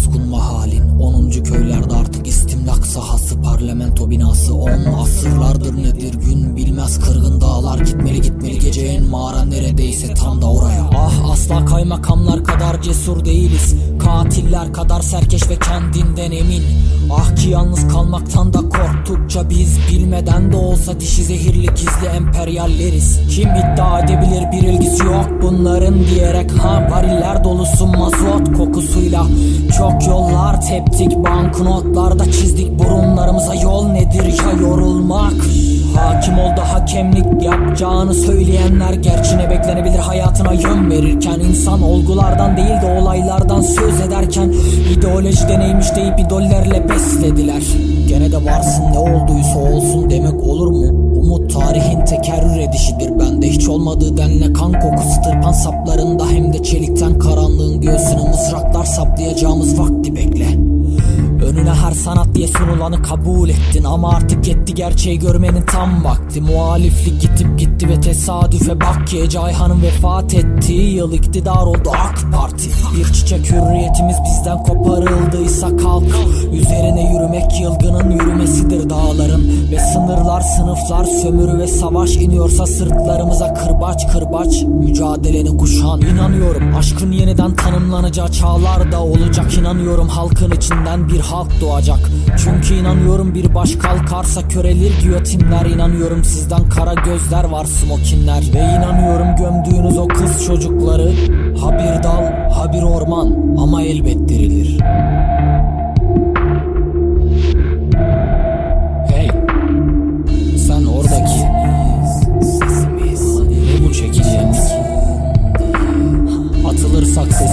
suskunma halin 10. köylerde artık istimlak sahası Parlamento binası 10 asırlardır nedir gün kaymakamlar kadar cesur değiliz. Katiller kadar serkeş ve kendinden emin. Ah ki yalnız kalmaktan da korktukça biz Bilmeden de olsa dişi zehirli gizli emperyalleriz. Kim iddia edebilir bir ilgisi yok bunların diyerek? Ha variller dolusu mazot kokusuyla Çok yollar teptik. Banknotlarda çizdik Burunlarımıza yol nedir? Ya yorulmak? Hakim oldu hakemlik yapacağını söyleyenler Gerçi ne beklenebilir hayatına yön verirken insan olgulardan değil de olaylardan söz ederken ideoloji neymiş deyip idollerle beslediler. Gene de varsın ne olduysa olsun demek olur mu? Umut tarihin tekerrür edişidir Bende. Hiç olmadığı denle kan kokusu tırpan saplarında Hem de çelikten karanlığın göğsüne mızraklar saplayacağımız vakti bekle her sanat diye sunulanı kabul ettin. Ama artık yetti gerçeği görmenin tam vakti. Muhaliflik gitip gitti ve tesadüfe bak ki Ece Ayhan'ın vefat ettiği yıl iktidar oldu AK Parti. Bir çiçek hürriyetimiz bizden koparıldıysa kalk. Üzerine yürümek yılgının yürümesidir dağların. Ve sınırlar sınıflar sömürü ve savaş iniyorsa sırtlarımıza kırbaç kırbaç. Mücadeleni kuşan inanıyorum. Aşkın yeniden tanımlanacağı çağlar da olacak. İnanıyorum Halkın içinden bir halk doğacak. Çünkü inanıyorum bir baş kalkarsa körelir giyotinler. İnanıyorum sizden kara gözler var smokinler. Ve inanıyorum gömdüğünüz o kız çocukları. Ha daha bir orman ama elbet dirilir. Hey, sen oradaki bu çekilgenlik? Atılırsak ses